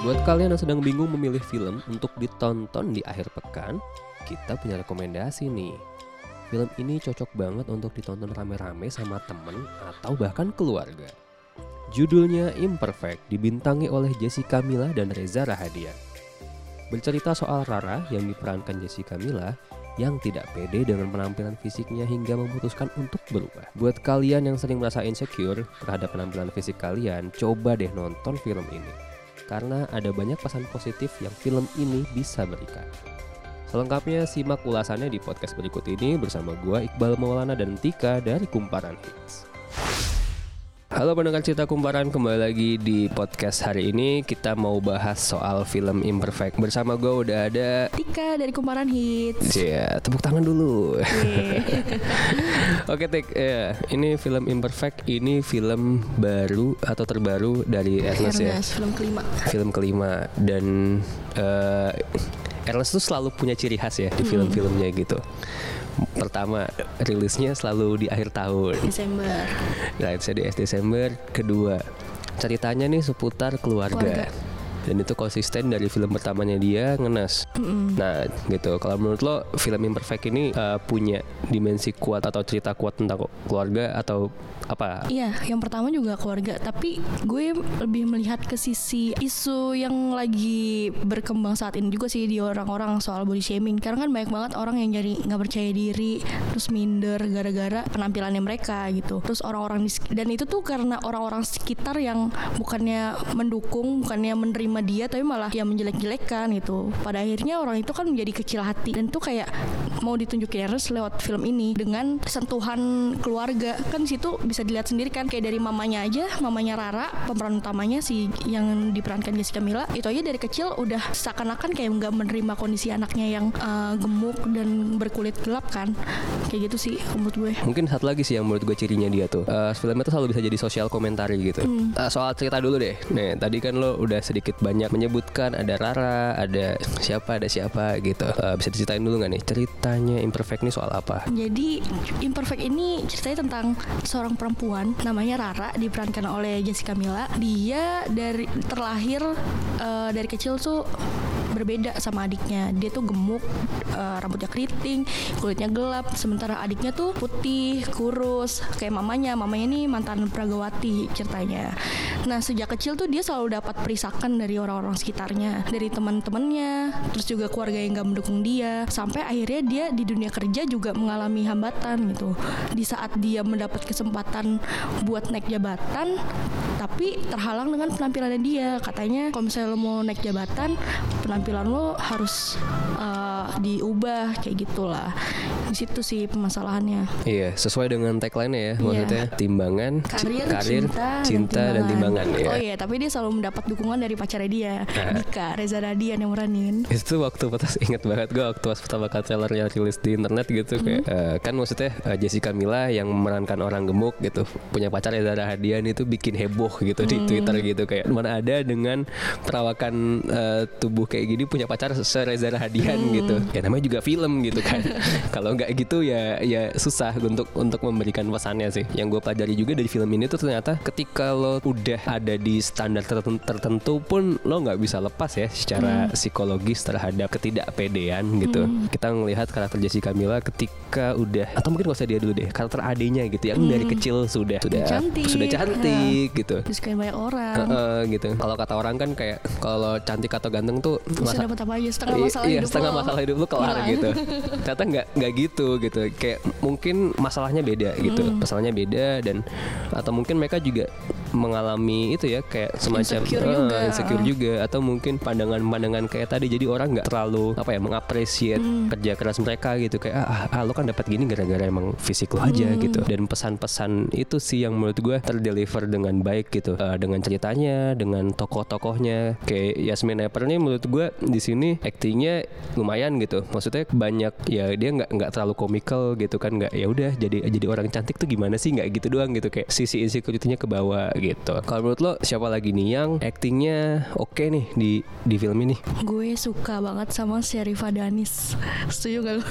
Buat kalian yang sedang bingung memilih film untuk ditonton di akhir pekan, kita punya rekomendasi nih. Film ini cocok banget untuk ditonton rame-rame sama temen atau bahkan keluarga. Judulnya Imperfect, dibintangi oleh Jessica Mila dan Reza Rahadian. Bercerita soal Rara yang diperankan Jessica Mila yang tidak pede dengan penampilan fisiknya hingga memutuskan untuk berubah. Buat kalian yang sering merasa insecure terhadap penampilan fisik kalian, coba deh nonton film ini. Karena ada banyak pesan positif yang film ini bisa berikan. Selengkapnya simak ulasannya di podcast berikut ini bersama gua Iqbal Maulana dan Tika dari Kumparan Hits. Halo pendengar cerita kumparan kembali lagi di podcast hari ini. Kita mau bahas soal film Imperfect. Bersama gue udah ada Tika dari Kumparan Hits. ya tepuk tangan dulu. Yeay. Oke Tik. Ya ini film Imperfect ini film baru atau terbaru dari Ernest ya? Ernest, film kelima. film kelima. Dan eh Ernest tuh selalu punya ciri khas ya di film-filmnya gitu pertama rilisnya selalu di akhir tahun Desember. Nah, itu di Desember. Kedua, ceritanya nih seputar keluarga. Keluarga. Dan itu konsisten dari film pertamanya dia ngenes. Nah, gitu. Kalau menurut lo film Imperfect ini eh, punya dimensi kuat atau cerita kuat tentang keluarga atau apa? Iya, yang pertama juga keluarga. Tapi gue lebih melihat ke sisi isu yang lagi berkembang saat ini juga sih di orang-orang soal body shaming. Karena kan banyak banget orang yang jadi nggak percaya diri, terus minder gara-gara penampilannya mereka gitu. Terus orang-orang dan itu tuh karena orang-orang sekitar yang bukannya mendukung, bukannya menerima dia, tapi malah yang menjelek-jelekan gitu. Pada akhirnya orang itu kan menjadi kecil hati dan tuh kayak mau ditunjukin Ernest lewat film ini dengan sentuhan keluarga. Kan situ bisa dilihat sendiri kan kayak dari mamanya aja mamanya Rara pemeran utamanya si yang diperankan Jessica Mila itu aja dari kecil udah seakan-akan kayak nggak menerima kondisi anaknya yang eh, gemuk dan berkulit gelap kan. Kayak gitu sih menurut gue. Mungkin satu lagi sih yang menurut gue cirinya dia tuh. Eh, Filmnya tuh selalu bisa jadi sosial komentari gitu. Eh, Soal cerita dulu deh. Nih tadi kan lo udah sedikit banyak menyebutkan Ada Rara, ada siapa, ada siapa gitu Eh, Bisa diceritain dulu gak nih Ceritanya Imperfect ini soal apa? Jadi Imperfect ini ceritanya tentang seorang perempuan namanya Rara diperankan oleh Jessica Mila. Dia dari terlahir eh, dari kecil tuh berbeda sama adiknya. Dia tuh gemuk, eh, rambutnya keriting, kulitnya gelap. Sementara adiknya tuh putih, kurus, kayak mamanya. Mamanya ini mantan pragawati ceritanya. Nah sejak kecil tuh dia selalu dapat perisakan dari orang-orang sekitarnya, dari teman-temannya, terus juga keluarga yang gak mendukung dia. Sampai akhirnya dia di dunia kerja juga mengalami hambatan gitu. Di saat dia mendapat kesempatan buat naik jabatan, tapi terhalang dengan penampilannya dia. Katanya kalau misalnya lo mau naik jabatan, penampilan lo harus eh, diubah kayak gitulah. Di situ sih permasalahannya. Iya sesuai dengan tagline ya Maksudnya timbangan, ci- Karir, karir cinta, cinta, dan timbangan. ya Oh iya, tapi dia selalu mendapat dukungan dari pacarnya dia, Dika Reza Radian yang meranin. itu waktu pas inget banget gue waktu pas pertama kali trailernya rilis di internet gitu kayak eh, kan maksudnya eh, Jessica Mila yang memerankan orang gemuk gitu punya pacar Reza Rahadian itu bikin heboh gitu di Twitter gitu kayak mana ada dengan perawakan eh, tubuh kayak gini punya pacar se Reza Rahadian gitu ya namanya juga film gitu kan kalau nggak gitu ya ya susah untuk untuk memberikan pesannya sih yang gue pelajari juga dari film ini tuh ternyata ketika lo udah ada di standar tertentu, tertentu pun lo nggak bisa lepas ya secara psikologis terhadap ketidakpedean gitu. Kita ngelihat karakter Jessica Mila ketika udah atau mungkin gak usah dia dulu deh karakter adenya gitu yang dari kecil sudah sudah Cantik. sudah cantik gitu. Disukain banyak orang. Heeh, gitu. Kalau kata orang kan kayak kalau cantik atau ganteng tuh masa- dapat apa aja setengah masalah iya, hidup setengah lo. masalah hidup lu kelar Hilang. gitu. Ternyata nggak nggak gitu gitu. Kayak mungkin masalahnya beda gitu. Hmm. Masalahnya beda dan atau mungkin mereka juga mengalami itu ya kayak semacam Insecure eh, juga. insecure juga atau mungkin pandangan-pandangan kayak tadi jadi orang nggak terlalu apa ya mengapresiasi Hmm. kerja keras mereka gitu kayak ah, ah lo kan dapat gini gara-gara emang fisik lo aja Hmm. gitu dan pesan-pesan itu sih yang menurut gue terdeliver dengan baik gitu Eh, dengan ceritanya dengan tokoh-tokohnya kayak Yasmin Apper nih menurut gue di sini aktingnya lumayan gitu maksudnya banyak ya dia nggak nggak terlalu komikal gitu kan nggak ya udah jadi jadi orang cantik tuh gimana sih nggak gitu doang gitu kayak sisi insecurity-nya ke bawah gitu. Kalau menurut lo siapa lagi nih yang actingnya oke nih di di film ini? Gue suka banget sama Syarifah Danis. Setuju gak lo?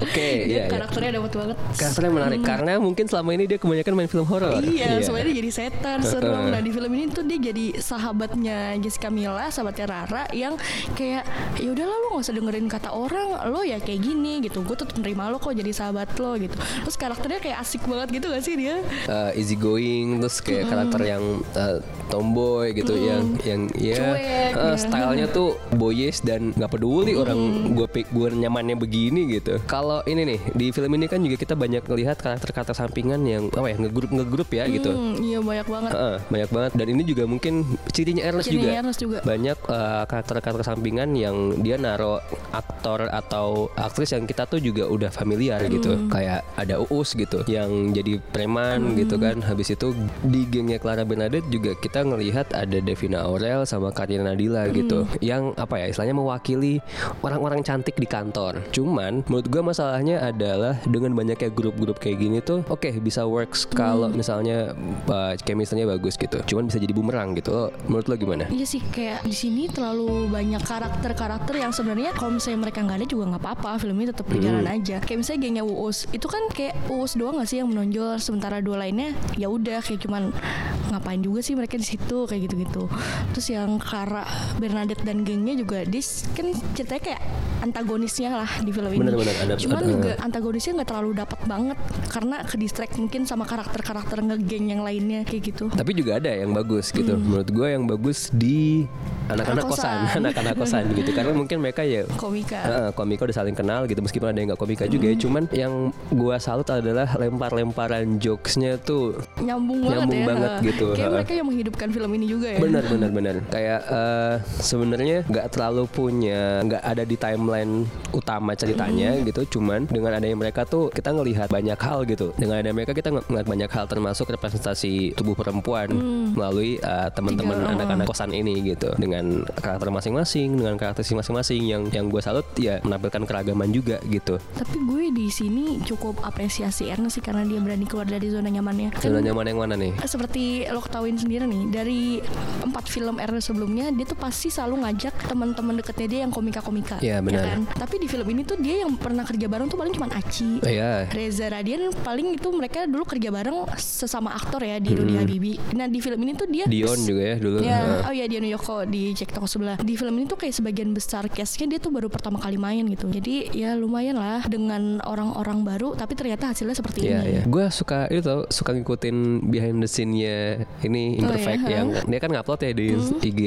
Oke, Dia iya, iya. karakternya dapat banget. Karakternya menarik karena mungkin selama ini dia kebanyakan main film horor. Iya, soalnya dia jadi setan, serem. Nah di film ini tuh dia jadi sahabatnya Jessica Mila, sahabatnya Rara yang kayak ya udahlah lo nggak usah dengerin kata orang, lo ya kayak gini gitu. Gue tetap nerima lo kok jadi sahabat lo gitu. Terus karakternya kayak asik banget gitu gak sih dia? uh, easy going terus kayak karakter yang uh, tomboy gitu yang yang ya Cuek, uh, ya. stylenya tuh boyish dan nggak peduli orang gue gue nyamannya begini gitu kalau ini nih di film ini kan juga kita banyak ngelihat karakter-karakter sampingan yang apa ya ngegrup ngegrup ya gitu Hmm, iya banyak banget. Heeh, banyak banget dan ini juga mungkin cirinya Ernest Cirinya juga Ernest juga. banyak uh, karakter-karakter sampingan yang dia naro aktor atau aktris yang kita tuh juga udah familiar gitu. Hmm. kayak ada Uus gitu yang jadi preman gitu kan. Habis itu di gengnya Clara Bernadette juga kita ngelihat ada Devina Aurel sama Karina Nadila Hmm. gitu. Yang apa ya istilahnya mewakili orang-orang cantik di kantor. Cuman menurut gua masalahnya adalah dengan banyaknya grup-grup kayak gini tuh oke bisa works kalau Hmm. misalnya uh, chemistry-nya bagus gitu. Cuman bisa jadi bumerang gitu. Lo- menurut lo gimana? Iya sih kayak di sini terlalu banyak karakter-karakter yang sebenarnya kalau misalnya mereka nggak ada juga nggak apa-apa film ini tetap berjalan aja. Kayak misalnya gengnya Uus itu kan kayak Uus doang nggak sih yang menonjol sementara dua lainnya ya udah kayak cuman ngapain juga sih mereka di situ kayak gitu-gitu. Terus yang Clara Bernadette dan gengnya juga dis kan ceritanya kayak antagonisnya lah di film ini. Bener-bener, ada- Cuman ada- juga antagonisnya nggak terlalu dapat banget karena ke distract mungkin sama karakter-karakter ngegeng yang lainnya kayak gitu. tapi juga ada yang bagus gitu menurut gue yang bagus di anak-anak Anak kosan. anak-anak kosan gitu. Karena mungkin mereka ya Komika. Heeh, komika udah saling kenal gitu meskipun ada yang nggak komika juga ya. Cuman yang gua salut adalah lempar-lemparan jokesnya tuh nyambung banget Nyambung ya. banget gitu, Kayak mereka yang menghidupkan film ini juga ya. benar benar benar. Kayak eh, sebenarnya nggak terlalu punya nggak ada di timeline utama ceritanya gitu. Cuman dengan adanya mereka tuh kita ngelihat banyak hal gitu. Dengan adanya mereka kita ng- ngelihat banyak hal termasuk representasi tubuh perempuan melalui eh, teman-teman anak-anak kosan ini gitu. Dengan karakter masing-masing dengan karakter masing-masing yang yang gue salut ya menampilkan keragaman juga gitu Tapi gue di sini cukup apresiasi Ernest sih karena dia berani keluar dari zona nyamannya. Kan zona nyaman yang mana nih seperti lo ketahuin sendiri nih dari empat film Ernest sebelumnya dia tuh pasti selalu ngajak teman-teman deketnya dia yang komika-komika. Iya, benar. kan? Tapi di film ini tuh dia yang pernah kerja bareng tuh paling cuma Aci. Iya. Reza Radian paling itu mereka dulu kerja bareng sesama aktor ya di Rudy Habibie. Nah di film ini tuh dia Dion juga ya dulu Ya, oh ya Diano Yoko di Cek Toko sebelah. Di film ini tuh kayak sebagian besar cast-nya dia tuh baru pertama kali main gitu. Jadi ya lumayan lah dengan orang-orang baru tapi ternyata hasilnya seperti Iya, ini. iya. Gue suka itu tau, suka ngikutin behind the scene-nya ini Imperfect iya, yang dia kan ngupload ya di IG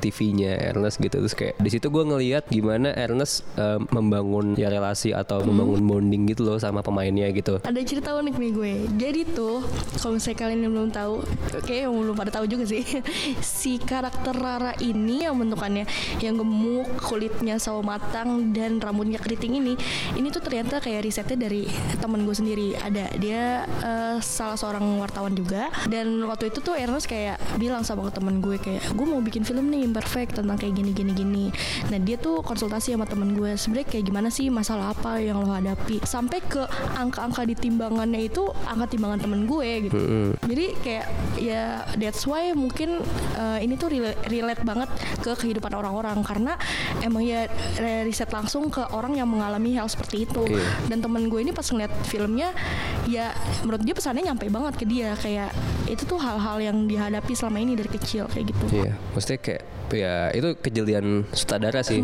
TV-nya Ernest gitu terus kayak di situ gue ngelihat gimana Ernest eh, membangun ya relasi atau membangun bonding gitu loh sama pemainnya gitu. Ada cerita unik nih gue. Jadi tuh kalau misalnya kalian yang belum tahu, oke yang belum pada tahu juga sih. si karakter Rara ini yang bentukannya yang gemuk, kulitnya sawo matang dan rambutnya keriting ini, ini tuh ternyata kayak risetnya dari temen gue sendiri. Ada dia eh, salah seorang wartawan juga dan waktu itu tuh Ernest kayak bilang sama ke temen gue kayak gue mau bikin film nih imperfect tentang kayak gini gini gini. Nah dia tuh konsultasi sama temen gue sebenarnya kayak gimana sih masalah apa yang lo hadapi sampai ke angka-angka di timbangannya itu angka timbangan temen gue gitu. Jadi kayak ya that's why mungkin eh, ini tuh rela- relate banget ke kehidupan orang-orang karena emang ya riset langsung ke orang yang mengalami hal seperti itu. Iya. Dan temen gue ini pas ngeliat filmnya ya menurut dia pesannya nyampe banget ke dia kayak itu tuh hal-hal yang dihadapi selama ini dari kecil kayak gitu. Iya, maksudnya kayak ya itu kejelian sutradara sih.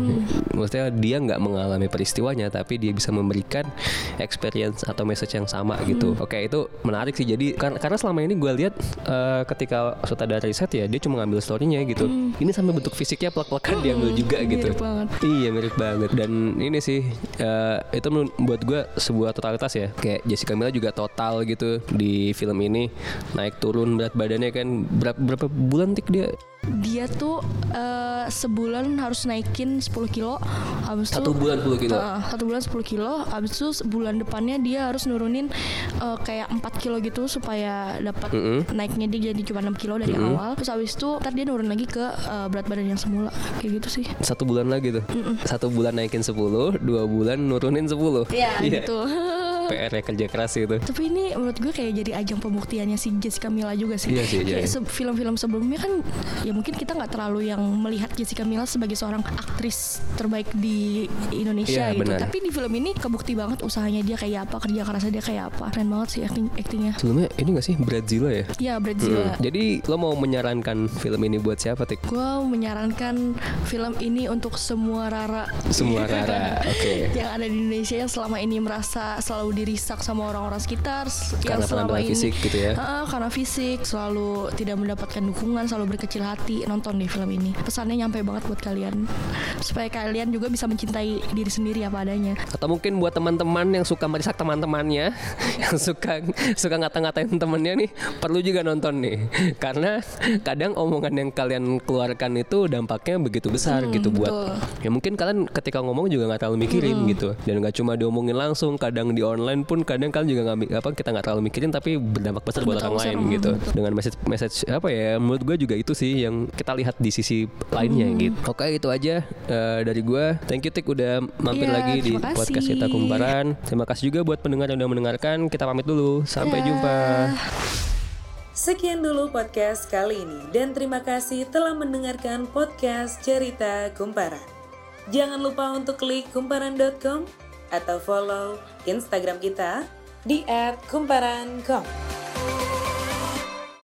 Maksudnya dia nggak mengalami peristiwanya, tapi dia bisa memberikan experience atau message yang sama gitu. Oke, itu menarik sih. Jadi kar- karena selama ini gue lihat eh, ketika sutradara riset ya dia cuma ngambil storynya gitu. Ini sampai bentuk fisiknya plek-plekan diambil juga gitu. Mirip banget. Iya mirip banget dan ini sih eh, itu buat gue sebuah totalitas ya kayak Jessica Mila juga total gitu di film ini naik turun berat badannya kan berapa berapa bulan tik dia Dia tuh eh, sebulan harus naikin 10 kilo habis satu bulan 10 kilo? Uh, satu bulan 10 kilo Habis itu bulan depannya dia harus nurunin uh, Kayak 4 kilo gitu Supaya dapat Mm-mm. naiknya dia jadi cuma 6 kilo dari awal. Terus habis itu ntar dia nurun lagi ke uh, berat badan yang semula. Kayak gitu sih. Satu bulan lagi tuh? Satu bulan naikin 10 dua bulan nurunin 10 Iya. gitu PR ya kerja keras itu. Tapi ini menurut gue kayak jadi ajang pembuktiannya si Jessica Mila juga sih. Iya sih, iya. Kayak se- film-film sebelumnya kan ya mungkin kita nggak terlalu yang melihat Jessica Mila sebagai seorang aktris terbaik di Indonesia Iya, gitu. benar. Tapi di film ini kebukti banget usahanya dia kayak apa, kerja kerasnya dia kayak apa. Keren banget sih acting actingnya. Sebelumnya ini gak sih Bradzilla ya? Ya Bradzilla. Hmm. Jadi lo mau menyarankan film ini buat siapa Tik? Gue menyarankan film ini untuk semua Rara Semua Rara, oke. yang ada di Indonesia yang selama ini merasa selalu dirisak sama orang-orang sekitar s- yang Karena selama ini fisik gitu ya? Ah, karena fisik selalu tidak mendapatkan dukungan selalu berkecil hati nonton deh film ini pesannya nyampe banget buat kalian supaya kalian juga bisa mencintai diri sendiri apa adanya Atau mungkin buat teman-teman yang suka merisak teman-temannya, yang suka suka ngata-ngatain temennya nih, perlu juga nonton nih. Karena kadang omongan yang kalian keluarkan itu dampaknya begitu besar gitu buat. betul. Ya mungkin kalian ketika ngomong juga nggak terlalu mikirin gitu. Dan nggak cuma diomongin langsung, kadang di online pun kadang kalian juga nggak apa kita nggak terlalu mikirin tapi berdampak besar buat orang lain gitu. betul. Dengan message message apa ya? Menurut gue juga itu sih yang kita lihat di sisi lainnya Hmm. gitu. Oke itu aja eh, dari gue. Thank you Tik udah mampir Iya, lagi di terima podcast kasih. kita kumparan. Terima kasih juga buat pendengar yang udah mendengarkan. Kita pamit dulu. Sampai Dah. jumpa. Sekian dulu podcast kali ini dan terima kasih telah mendengarkan podcast Cerita Kumparan. Jangan lupa untuk klik kumparan.com atau follow Instagram kita di @kumparan.com.